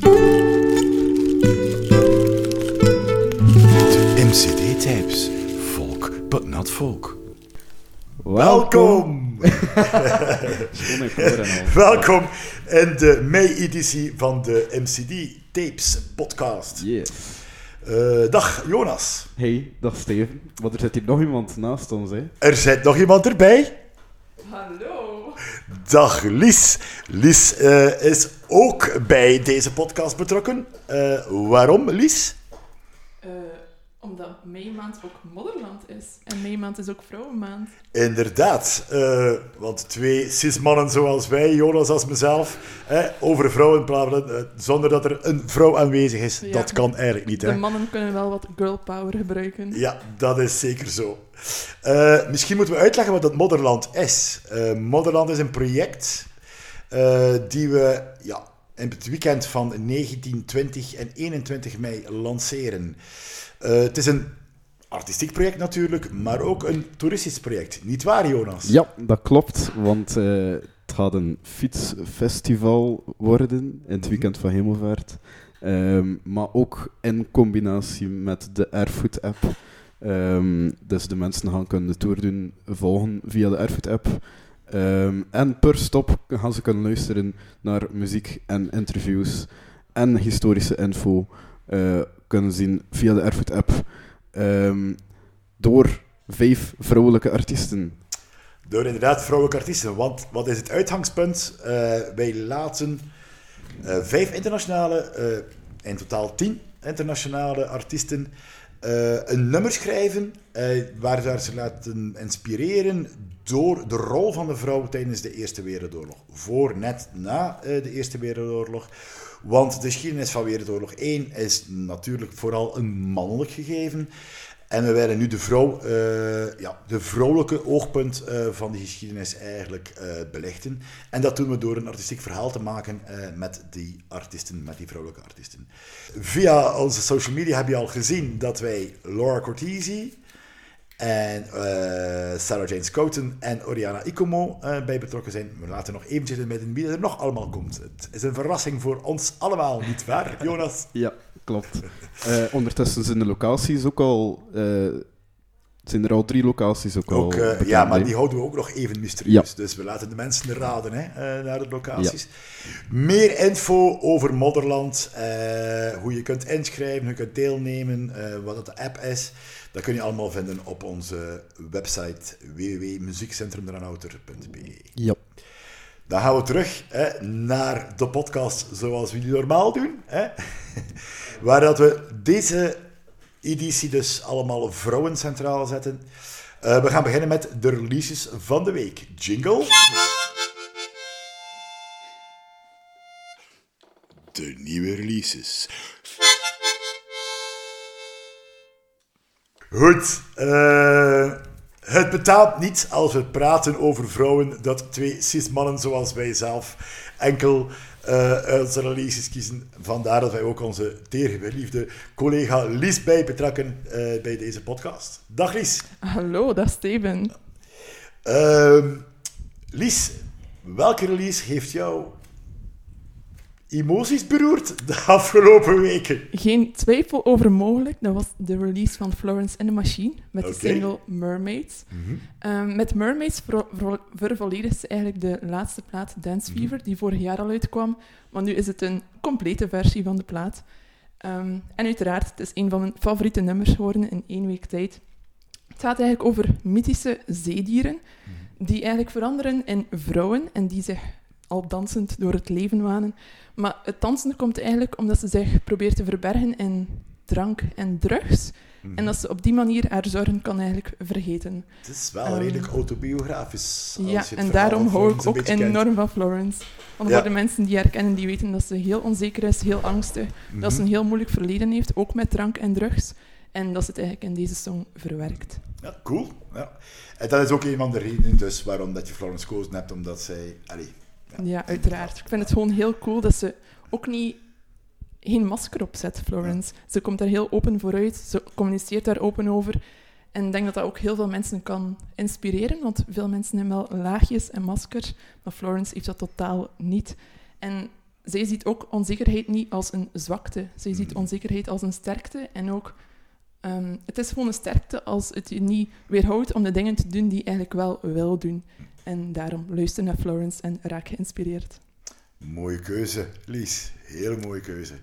De MCD-tapes. Folk, but not folk. Welkom! Welkom in de mei-editie van de MCD-tapes podcast. Yes. Eh, dag Jonas. Hey, dag Steven. Want er zit hier nog iemand naast ons, hè? Er zit nog iemand erbij. Hallo. Dag Lies. Lies eh, is ook bij deze podcast betrokken. Eh, waarom, Lies? Omdat meimaand ook modderland is. En meimaand is ook vrouwenmaand. Inderdaad, eh, want twee cis-mannen zoals wij, Jonas als mezelf, over vrouwen praten eh, zonder dat er een vrouw aanwezig is, Ja. dat kan eigenlijk niet. De Hè? mannen kunnen wel wat girl power gebruiken. Ja, dat is zeker zo. Eh, misschien moeten we uitleggen wat dat Modderland is. Modderland is een project die we ja, in het weekend van 19, 20 en 21 mei lanceren. Eh, het is een artistiek project natuurlijk, maar ook een toeristisch project. Niet waar, Jonas? Ja, dat klopt, want eh, het gaat een fietsfestival worden in het weekend van Hemelvaart. Ehm, maar ook in combinatie met de Airfood-app. Ehm, dus de mensen gaan kunnen de tour doen, volgen via de Airfood-app. Ehm, en per stop gaan ze kunnen luisteren naar muziek en interviews en historische info eh, kunnen zien via de Airfood-app. Ehm, door vijf vrouwelijke artiesten. Door inderdaad vrouwelijke artiesten. Want wat is het uitgangspunt? Eh, wij laten eh, vijf internationale, eh, in totaal tien internationale artiesten, een nummer schrijven waar waar ze laten inspireren door de rol van de vrouw tijdens de Eerste Wereldoorlog. Voor, net na de Eerste Wereldoorlog. Want de geschiedenis van Wereldoorlog 1 is natuurlijk vooral een mannelijk gegeven. En we willen nu de vrouw, eh, ja, de vrouwelijke oogpunt eh, van die geschiedenis eigenlijk eh, belichten. En dat doen we door een artistiek verhaal te maken met die artiesten, met die vrouwelijke artiesten. Via onze social media heb je al gezien dat wij Laura Cortese en eh, Sarah Jane Scouten en Oriana Ikomo eh, bij betrokken zijn. We laten nog eventjes in midden wie er nog allemaal komt. Het is een verrassing voor ons allemaal, niet waar, Jonas? Ja, klopt. Eh, ondertussen zijn de locaties ook al. Zijn er al drie locaties ook, Ook, al. eh, bekend, ja, maar die houden we ook nog even mysterieus. Dus we laten de mensen raden hè, eh, naar de locaties. Meer info over Modderland, eh, hoe je kunt inschrijven, hoe je kunt deelnemen, wat het de app is. Dat kun je allemaal vinden op onze website www.muziekcentrumdranouter.be. Ja. Dan gaan we terug hè, naar de podcast zoals we die normaal doen. Hè? Waar dat we deze editie dus allemaal vrouwen centraal zetten. Eh, we gaan beginnen met de releases van de week. Jingle. De nieuwe releases. Goed. eh, het betaalt niet als we praten over vrouwen dat twee cis-mannen zoals wij zelf enkel eh onze releases kiezen. Vandaar dat wij ook onze teergeliefde collega Lies bij betrekken eh, bij deze podcast. Dag Lies. Hallo, is Steven. Ehm, Lies, welke release heeft jou emoties beroerd de afgelopen weken? Geen twijfel over mogelijk. Dat was de release van Florence and the Machine met de single Mermaids. Ehm, met Mermaids ver- ver- vervolledigt ze eigenlijk de laatste plaat Dance Fever, die vorig jaar al uitkwam. Maar nu is het een complete versie van de plaat. Ehm, en uiteraard, het is een van mijn favoriete nummers geworden in één week tijd. Het gaat eigenlijk over mythische zeedieren die eigenlijk veranderen in vrouwen en die zich al dansend door het leven wanen. Maar het dansen komt eigenlijk omdat ze zich probeert te verbergen in drank en drugs. En dat ze op die manier haar zorgen kan eigenlijk vergeten. Het is wel Ehm, redelijk autobiografisch. als ja, je het en daarom hou ik ook kent. enorm van Florence. Want Ja. voor de mensen die haar kennen, die weten dat ze heel onzeker is, heel angstig. Dat ze Mhm. een heel moeilijk verleden heeft, ook met drank en drugs. En dat ze het eigenlijk in deze song verwerkt. Ja, cool. Ja. En dat is ook een van de redenen dus waarom dat je Florence gekozen hebt, omdat zij... Allee, Ja. Uiteraard. Ik vind het gewoon heel cool dat ze ook niet geen masker opzet, Florence. Ze komt daar heel open vooruit, ze communiceert daar open over. En ik denk dat dat ook heel veel mensen kan inspireren, want veel mensen hebben wel laagjes en maskers, maar Florence heeft dat totaal niet. En zij ziet ook onzekerheid niet als een zwakte. Zij ziet Mhm. onzekerheid als een sterkte. En ook, ehm, het is gewoon een sterkte als het je niet weerhoudt om de dingen te doen die je eigenlijk wel wil doen. En daarom luister naar Florence en raak geïnspireerd. Mooie keuze, Lies. Hele mooie keuze.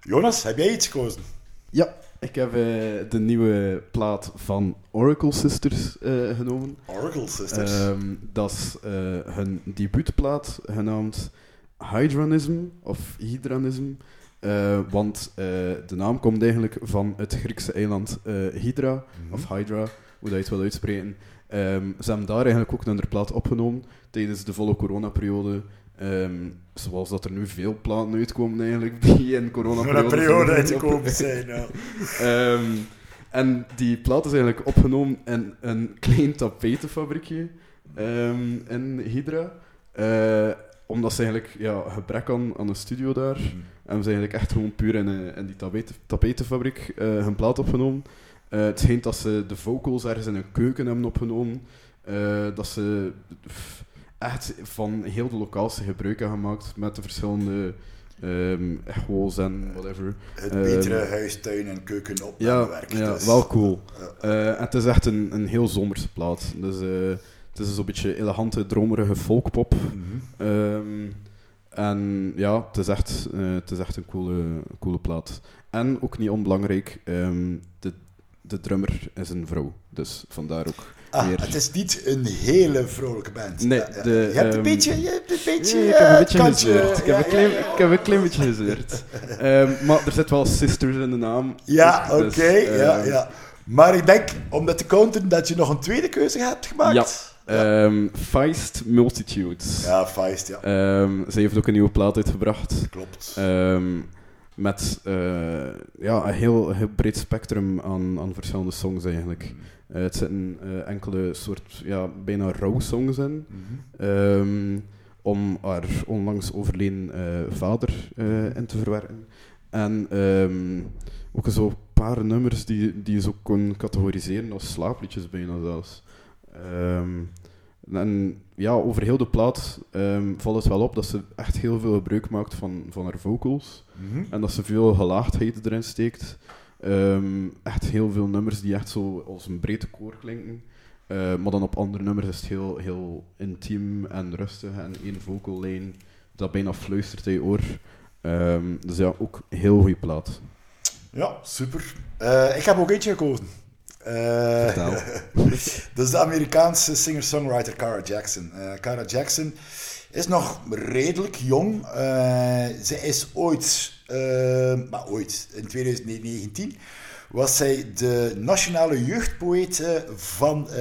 Jonas, heb jij iets gekozen? Ja, ik heb eh, de nieuwe plaat van Oracle Sisters eh, genomen. Oracle Sisters. Ehm, dat is eh, hun debuutplaat genaamd Hydranism of Hydranism. Eh, want eh, de naam komt eigenlijk van het Griekse eiland eh, Hydra, Mhm. of Hydra, hoe dat je het wil uitspreken. Ehm, ze hebben daar eigenlijk ook een plaat opgenomen tijdens de volle coronaperiode. Ehm, zoals dat er nu veel platen uitkomen eigenlijk, die in coronaperiode uitgekomen zijn. Ehm, en die plaat is eigenlijk opgenomen in een klein tapetenfabriekje in Hydra. Omdat ze eigenlijk ja, gebrek aan, aan een studio daar. En ze eigenlijk echt gewoon puur in, eh, in die tapeten, tapetenfabriek eh, hun plaat opgenomen. Eh, het schijnt dat ze de vocals ergens in een keuken hebben opgenomen. Dat ze echt van heel de locatie gebruik hebben gemaakt met de verschillende ehm echo's en whatever. Het Ehm, betere huis, tuin en keuken op Ja, werk. ja dus- wel cool. En het is echt een, een heel zomerse plaat. Dus, het is zo'n beetje elegante, dromerige folkpop. Mhm. Ehm, en ja, het is echt, eh, het is echt een coole, coole plaat. En ook niet onbelangrijk, ehm, de, de drummer is een vrouw. Dus vandaar ook. Ah, meer. het is niet een hele vrolijke band. Nee, Ja, ja. de, je hebt een ehm, beetje, je hebt een beetje, Ja, ik heb eh, een beetje gezeurd. Ik heb, ja, een klein, ja, ja. ik heb een klein beetje gezeurd. Maar er zit wel sisters in de naam. Ja, oké, Dus, ja, ehm, ja. Maar ik denk, om dat te counten, dat je nog een tweede keuze hebt gemaakt. Ja. Ehm, Feist Multitudes. Ja, Feist, ja. Ehm, ze heeft ook een nieuwe plaat uitgebracht. Klopt. Ehm, met eh, ja, een heel, heel breed spectrum aan, aan verschillende songs eigenlijk. Eh, het zitten eh, enkele soort ja, bijna raw songs in. Mhm. Ehm, om haar onlangs overleden vader in te verwerken. En ook zo'n paar nummers die, die je zo kon categoriseren als slaapliedjes bijna zelfs. Ehm, en ja, over heel de plaat ehm, valt het wel op dat ze echt heel veel gebruik maakt van, van haar vocals. Mhm. En dat ze veel gelaagdheid erin steekt. Ehm, echt heel veel nummers die echt zo als een brede koor klinken. Eh, maar dan op andere nummers is het heel, heel intiem en rustig. En één vocal lijn dat bijna fluistert in je oor. Ehm, dus ja, ook een heel goede plaat. Ja, super. Eh, ik heb ook eentje gekozen. Eh, dat is de Amerikaanse singer-songwriter Cara Jackson. Eh Cara Jackson is nog redelijk jong. Eh, ze is ooit, eh, maar ooit, in 2019, was zij de nationale jeugdpoëte van eh,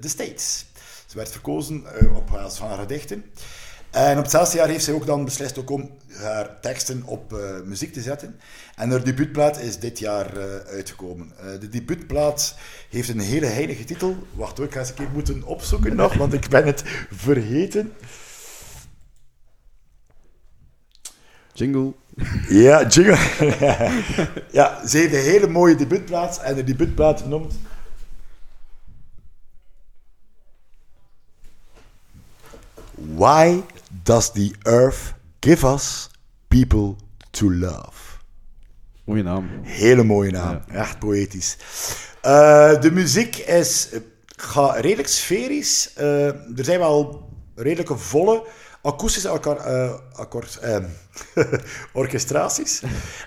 de States. Ze werd verkozen eh, op basis van haar gedichten. En op hetzelfde jaar heeft zij ook dan beslist ook om haar teksten op eh, muziek te zetten. En haar debuutplaat is dit jaar eh, uitgekomen. Eh, de debuutplaat heeft een hele heilige titel. Wacht hoor, ik ga eens een keer moeten opzoeken nog, want ik ben het vergeten. Jingle. Ja, jingle. ja, ze heeft een hele mooie debuutplaat. En de debuutplaat noemt... Why does the earth give us people to love? Mooie naam. Hele mooie naam. Echt poëtisch. Eh, de muziek is eh, ga redelijk sferisch. Eh, er zijn wel redelijke volle akoestische eh, akkoord, ehm, orchestraties.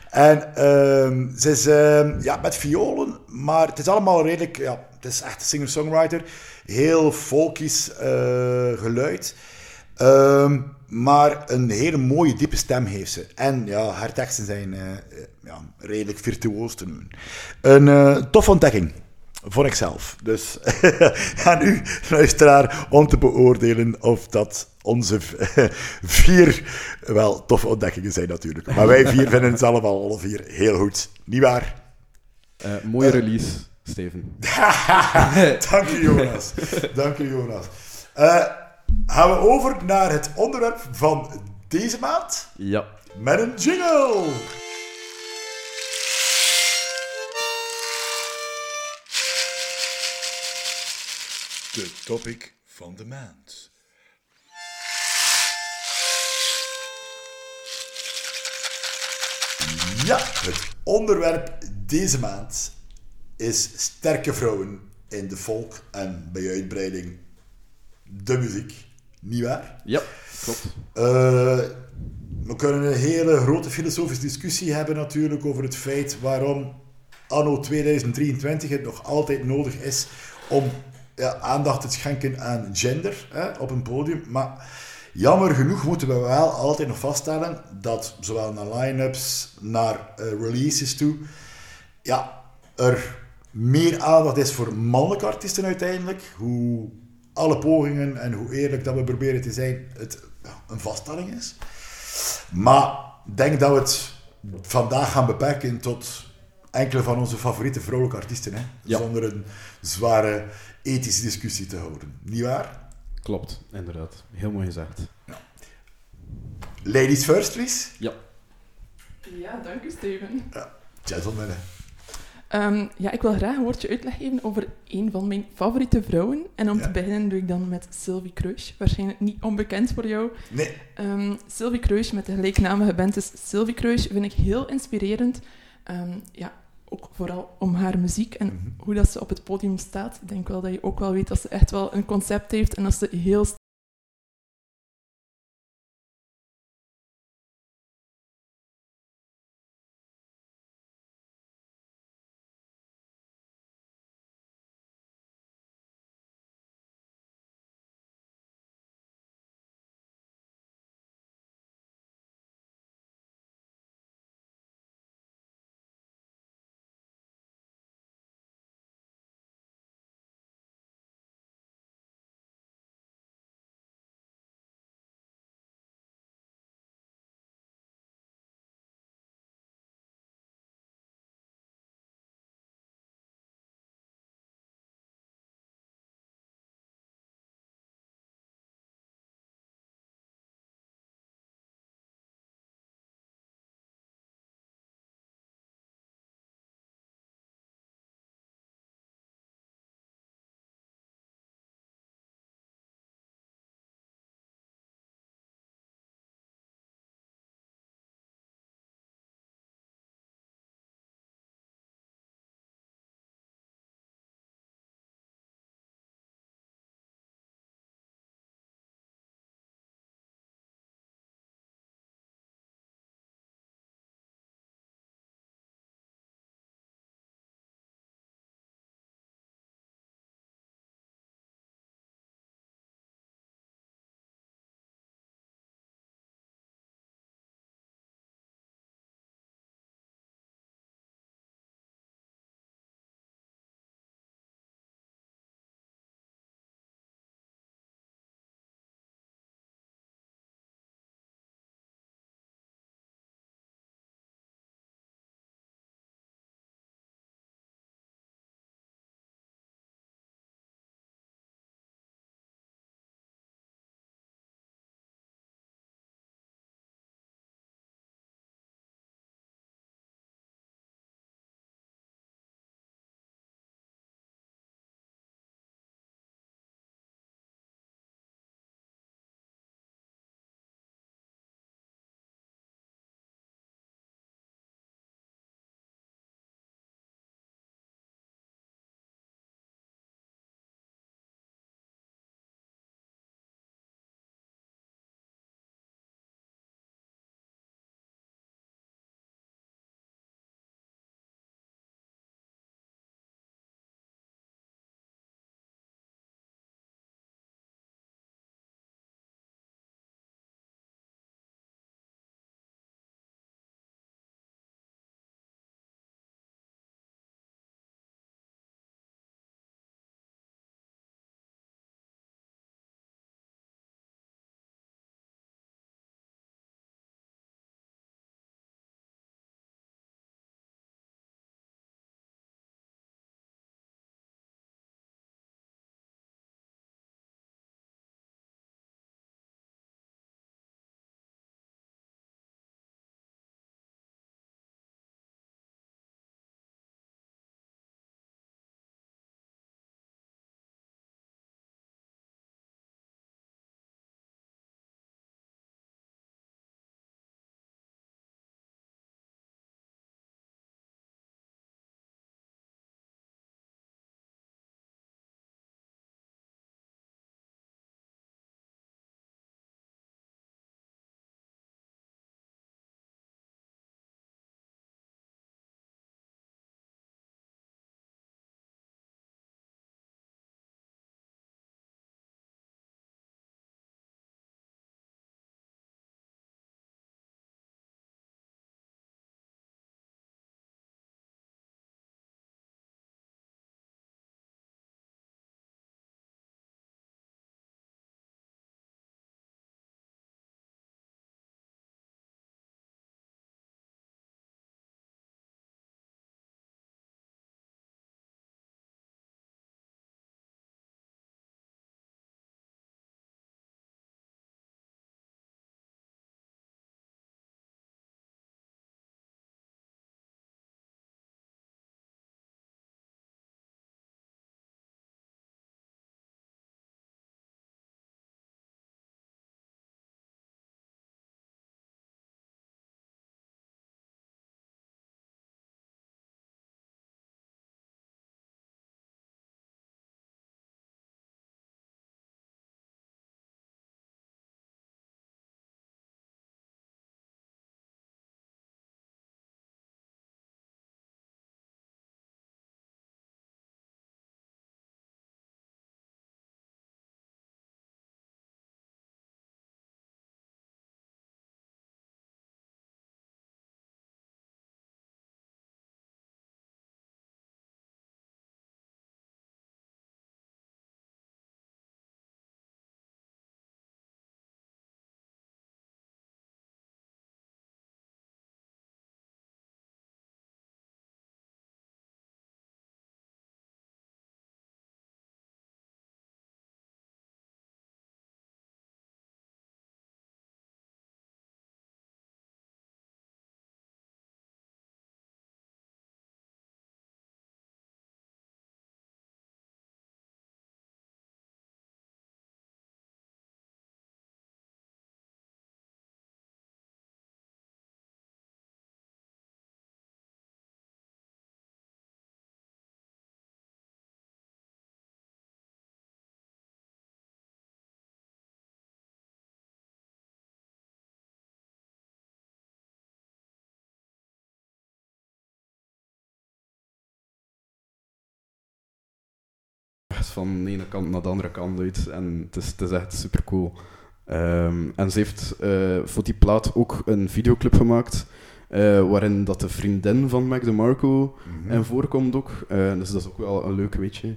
en ehm, ze is ehm, ja, met violen, maar het is allemaal redelijk... Ja, het is echt een singer-songwriter. Heel folkisch geluid. Ehm, maar een hele mooie, diepe stem heeft ze. En ja, haar teksten zijn eh, eh, ja, redelijk virtuoos te noemen. Een eh toffe ontdekking. Voor ikzelf. Dus aan u, luisteraar, om te beoordelen of dat onze vier wel toffe ontdekkingen zijn natuurlijk. Maar wij vier vinden ze allemaal alle vier heel goed. Niet waar? Eh, mooie release, Steven. Dank u, Jonas. Dank u, Jonas. Eh, gaan we over naar het onderwerp van deze maand Ja. met een jingle. De topic van de maand. Ja, het onderwerp deze maand is sterke vrouwen in de volk en bij uitbreiding de muziek. Niet waar? Ja, klopt. Uh, we kunnen een hele grote filosofische discussie hebben natuurlijk over het feit waarom anno 2023 het nog altijd nodig is om ja, aandacht te schenken aan gender hè, op een podium. Maar jammer genoeg moeten we wel altijd nog vaststellen dat zowel naar line-ups, naar uh, releases toe, ja, er meer aandacht is voor mannelijke artiesten uiteindelijk. Hoe alle pogingen en hoe eerlijk dat we proberen te zijn, het een vaststelling is. Maar ik denk dat we het vandaag gaan beperken tot enkele van onze favoriete vrouwelijke artiesten. Hè? Zonder een zware ethische discussie te houden. Niet waar? Klopt, inderdaad. Heel mooi gezegd. Ja. Ladies first, Lies? Ja. Ja, dank u, Steven. Ja, gentlemen. Um, ja, ik wil graag een woordje uitleg geven over een van mijn favoriete vrouwen. En om te beginnen doe ik dan met Sylvie Kruis. Waarschijnlijk niet onbekend voor jou. Nee. Um, Sylvie Kruis met de gelijknamige band is Sylvie Kruis vind ik heel inspirerend. Um, ja, ook vooral om haar muziek en mm -hmm. hoe dat ze op het podium staat. Ik denk wel dat je ook wel weet dat ze echt wel een concept heeft en dat ze heel van de ene kant naar de andere kant uit. En het is, het is echt super cool. Ehm, en ze heeft eh, voor die plaat ook een videoclip gemaakt. eh, waarin dat de vriendin van Mac DeMarco Mhm. en voorkomt ook. Eh, dus dat is ook wel een leuk weetje.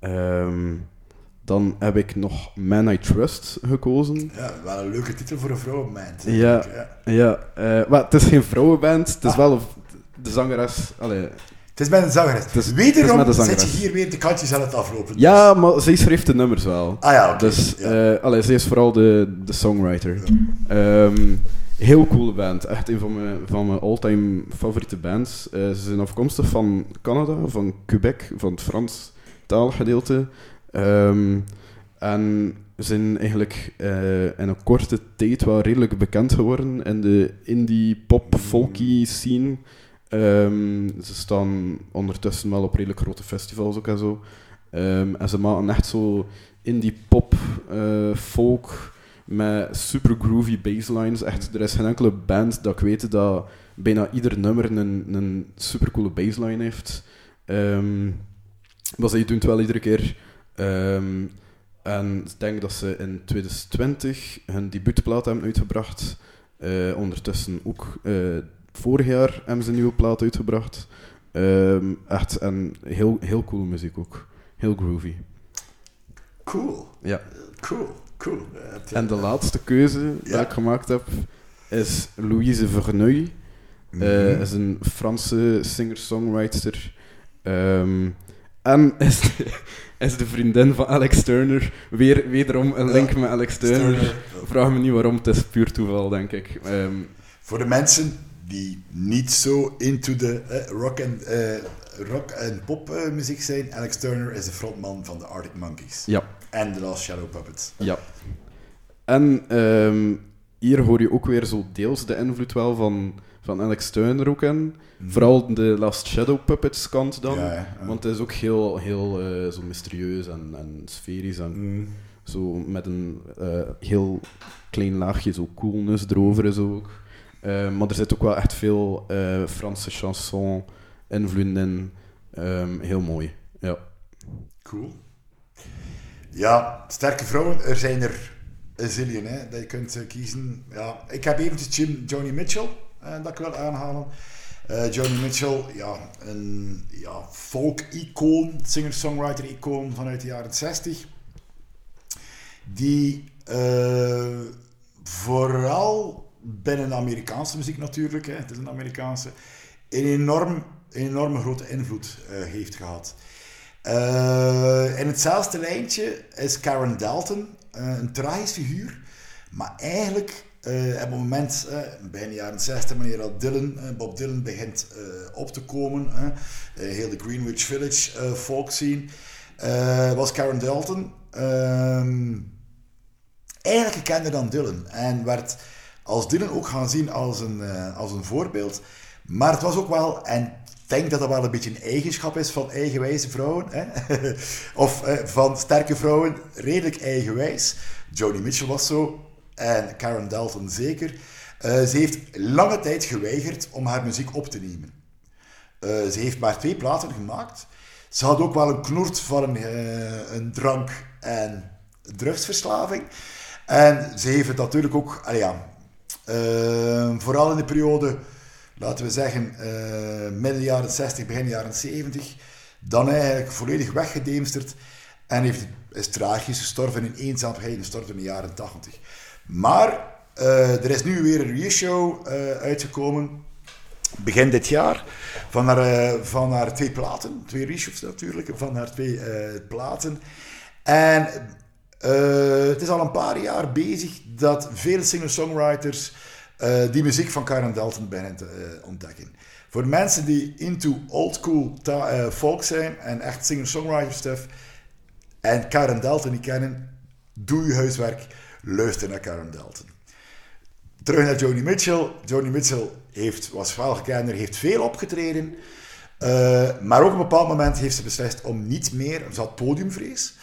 Ehm, dan heb ik nog Man I Trust gekozen. Ja, wel een leuke titel voor een vrouwenband. Ja. Ja, eh, maar het is geen vrouwenband. Het is Ah. wel de zangeres. Allee, Het is met een zangeres. Het Wederom zet je hier weer de kantjes aan het aflopen. ja, maar zij schreef de nummers wel. Ah ja. Dus ja. allee, zij is vooral de, de songwriter. Ehm, heel coole band. Echt een van mijn, van mijn all-time favoriete bands. Eh, ze zijn afkomstig van Canada, van Quebec, van het Frans taalgedeelte. Ehm, en zijn eigenlijk eh, in een korte tijd wel redelijk bekend geworden in de indie pop folky scene. Ehm, ze staan ondertussen wel op redelijk grote festivals ook en zo. Ehm, en ze maken echt zo indie pop, eh, folk, met super groovy basslines. Echt, er is geen enkele band dat ik weet dat bijna ieder nummer een, een super coole bassline heeft. Ehm maar zij doen het wel iedere keer. En ik denk dat ze in 2020 hun debuutplaat hebben uitgebracht. Eh, ondertussen ook eh, vorig jaar hebben ze een nieuwe plaat uitgebracht. Ehm, echt en heel, heel coole muziek ook. Heel groovy. Cool. Ja. Cool. Cool. Eh, En de laatste keuze Ja. die ik gemaakt heb is Louise Verneuil. Mhm. Eh, is een Franse singer-songwriter. Ehm, en is de, is de vriendin van Alex Turner. Weer, wederom een link Ja, met Alex Turner. Vraag me niet waarom, het is puur toeval, denk ik. Ehm, Voor de mensen die niet zo into de eh, rock en eh, rock en pop eh, muziek zijn, Alex Turner is de frontman van de Arctic Monkeys ja, en de Last Shadow Puppets. ja. En ehm, hier hoor je ook weer zo deels de invloed wel van, van Alex Turner ook in. Vooral de Last Shadow Puppets kant dan. Mhm. Ja, ja, ja. Want het is ook heel, heel zo mysterieus en, en sferisch en Mm. zo met een heel klein laagje zo coolness erover is ook. Eh, maar er zit ook wel echt veel eh, Franse chanson invloeden in. Ehm, heel mooi. Ja. Cool. Ja, sterke vrouwen, er zijn er een zillion hè, dat je kunt eh, kiezen. Ja, ik heb eventjes Jim, Joni Mitchell, eh, dat ik wil aanhalen. Joni Mitchell, ja, een ja, folk-icoon, singer-songwriter-icoon vanuit de jaren 60. Die vooral binnen de Amerikaanse muziek natuurlijk, hè, het is een Amerikaanse, een, enorm, een enorme grote invloed eh, heeft gehad. Eh, in hetzelfde lijntje is Karen Dalton, eh, een tragisch figuur, maar eigenlijk op het moment, eh, bijna jaren 60, wanneer dat Dylan, Bob Dylan begint op te komen, heel de Greenwich Village eh, folk scene, was Karen Dalton ehm, eigenlijk gekender dan Dylan en werd als Dylan ook gaan zien als een, eh, als een voorbeeld. Maar het was ook wel, en ik denk dat dat wel een beetje een eigenschap is van eigenwijze vrouwen, hè? of eh, van sterke vrouwen, redelijk eigenwijs. Joni Mitchell was zo, en Karen Dalton zeker. Eh, ze heeft lange tijd geweigerd om haar muziek op te nemen. Ze heeft maar twee platen gemaakt. Ze had ook wel een knoert van een, een drank- en drugsverslaving. En ze heeft natuurlijk ook, ja, eh, vooral in de periode, laten we zeggen, eh midden jaren 60, begin jaren 70, dan eigenlijk volledig weggedemsterd en heeft, is tragisch gestorven in eenzaamheid, gestorven in de jaren 80. Maar eh, er is nu weer een reisshow eh uitgekomen, begin dit jaar, van haar, van haar twee platen, twee reshows natuurlijk, van haar twee platen. En eh, het is al een paar jaar bezig dat veel singer-songwriters eh, die muziek van Karen Dalton te eh, ontdekken. Voor mensen die into old school folk zijn en echt singer-songwriter stuff en Karen Dalton niet kennen, doe je huiswerk, luister naar Karen Dalton. Terug naar Joni Mitchell. Joni Mitchell heeft, was wel gekender, heeft veel opgetreden. maar ook op een bepaald moment heeft ze beslist om niet meer, ze had podiumvrees,